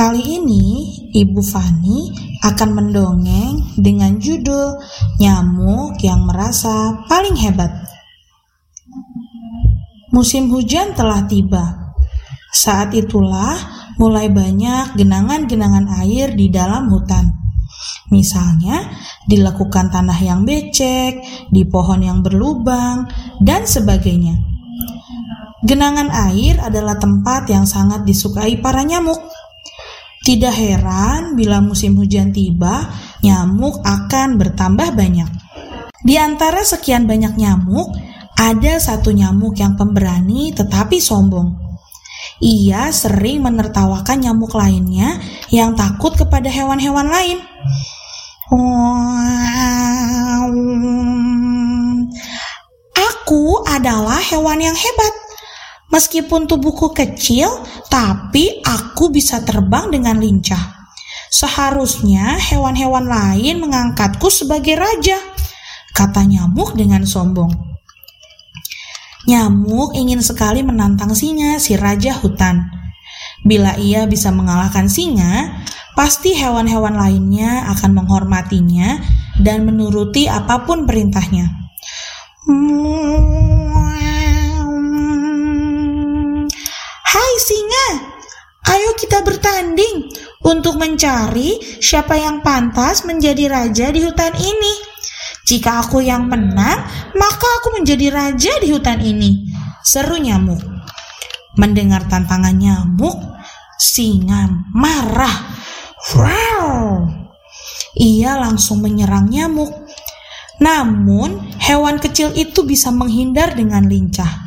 Kali ini Ibu Fani akan mendongeng dengan judul Nyamuk yang merasa paling hebat. Musim hujan telah tiba. Saat itulah mulai banyak genangan-genangan air di dalam hutan. Misalnya, dilakukan tanah yang becek, di pohon yang berlubang, dan sebagainya. Genangan air adalah tempat yang sangat disukai para nyamuk tidak heran bila musim hujan tiba, nyamuk akan bertambah banyak. Di antara sekian banyak nyamuk, ada satu nyamuk yang pemberani tetapi sombong. Ia sering menertawakan nyamuk lainnya yang takut kepada hewan-hewan lain. Aku adalah hewan yang hebat. Meskipun tubuhku kecil, tapi aku bisa terbang dengan lincah. Seharusnya hewan-hewan lain mengangkatku sebagai raja, kata nyamuk dengan sombong. Nyamuk ingin sekali menantang singa, si raja hutan. Bila ia bisa mengalahkan singa, pasti hewan-hewan lainnya akan menghormatinya dan menuruti apa pun perintahnya. singa. Untuk mencari siapa yang pantas menjadi raja di hutan ini. Jika aku yang menang, maka aku menjadi raja di hutan ini. Seru nyamuk. Mendengar tantangan nyamuk, singa marah. Wow! Ia langsung menyerang nyamuk. Namun, hewan kecil itu bisa menghindar dengan lincah.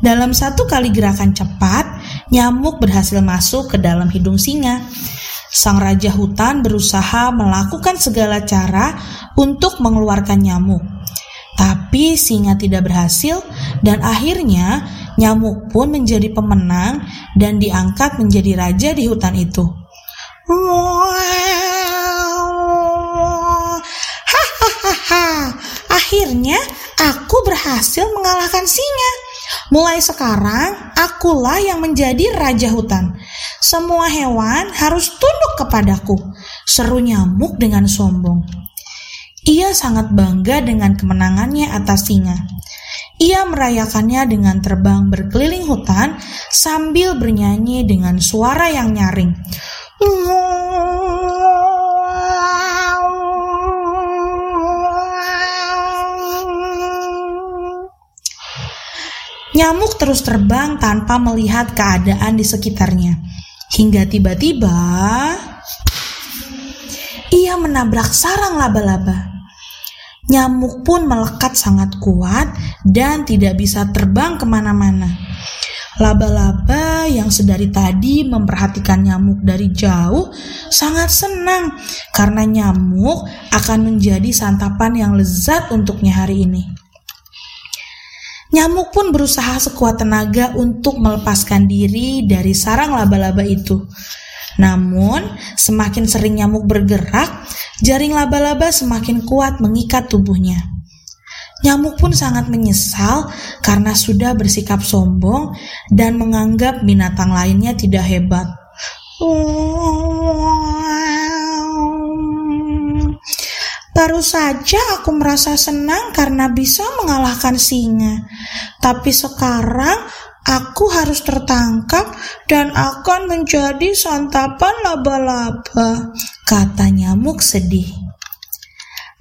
Dalam satu kali gerakan cepat, nyamuk berhasil masuk ke dalam hidung singa. Sang raja hutan berusaha melakukan segala cara untuk mengeluarkan nyamuk. Tapi singa tidak berhasil dan akhirnya nyamuk pun menjadi pemenang dan diangkat menjadi raja di hutan itu. Akhirnya aku berhasil mengalahkan singa. Mulai sekarang, akulah yang menjadi raja hutan. Semua hewan harus tunduk kepadaku. Seru nyamuk dengan sombong. Ia sangat bangga dengan kemenangannya atas singa. Ia merayakannya dengan terbang berkeliling hutan sambil bernyanyi dengan suara yang nyaring. Nyamuk terus terbang tanpa melihat keadaan di sekitarnya. Hingga tiba-tiba ia menabrak sarang laba-laba. Nyamuk pun melekat sangat kuat dan tidak bisa terbang ke mana-mana. Laba-laba yang sedari tadi memperhatikan nyamuk dari jauh sangat senang karena nyamuk akan menjadi santapan yang lezat untuknya hari ini. Nyamuk pun berusaha sekuat tenaga untuk melepaskan diri dari sarang laba-laba itu. Namun, semakin sering nyamuk bergerak, jaring laba-laba semakin kuat mengikat tubuhnya. Nyamuk pun sangat menyesal karena sudah bersikap sombong dan menganggap binatang lainnya tidak hebat. Baru saja aku merasa senang karena bisa mengalahkan singa. Tapi sekarang aku harus tertangkap dan akan menjadi santapan laba-laba, kata nyamuk sedih.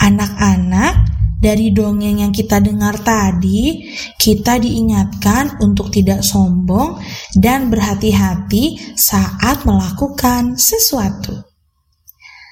Anak-anak, Dari dongeng yang kita dengar tadi, kita diingatkan untuk tidak sombong dan berhati-hati saat melakukan sesuatu.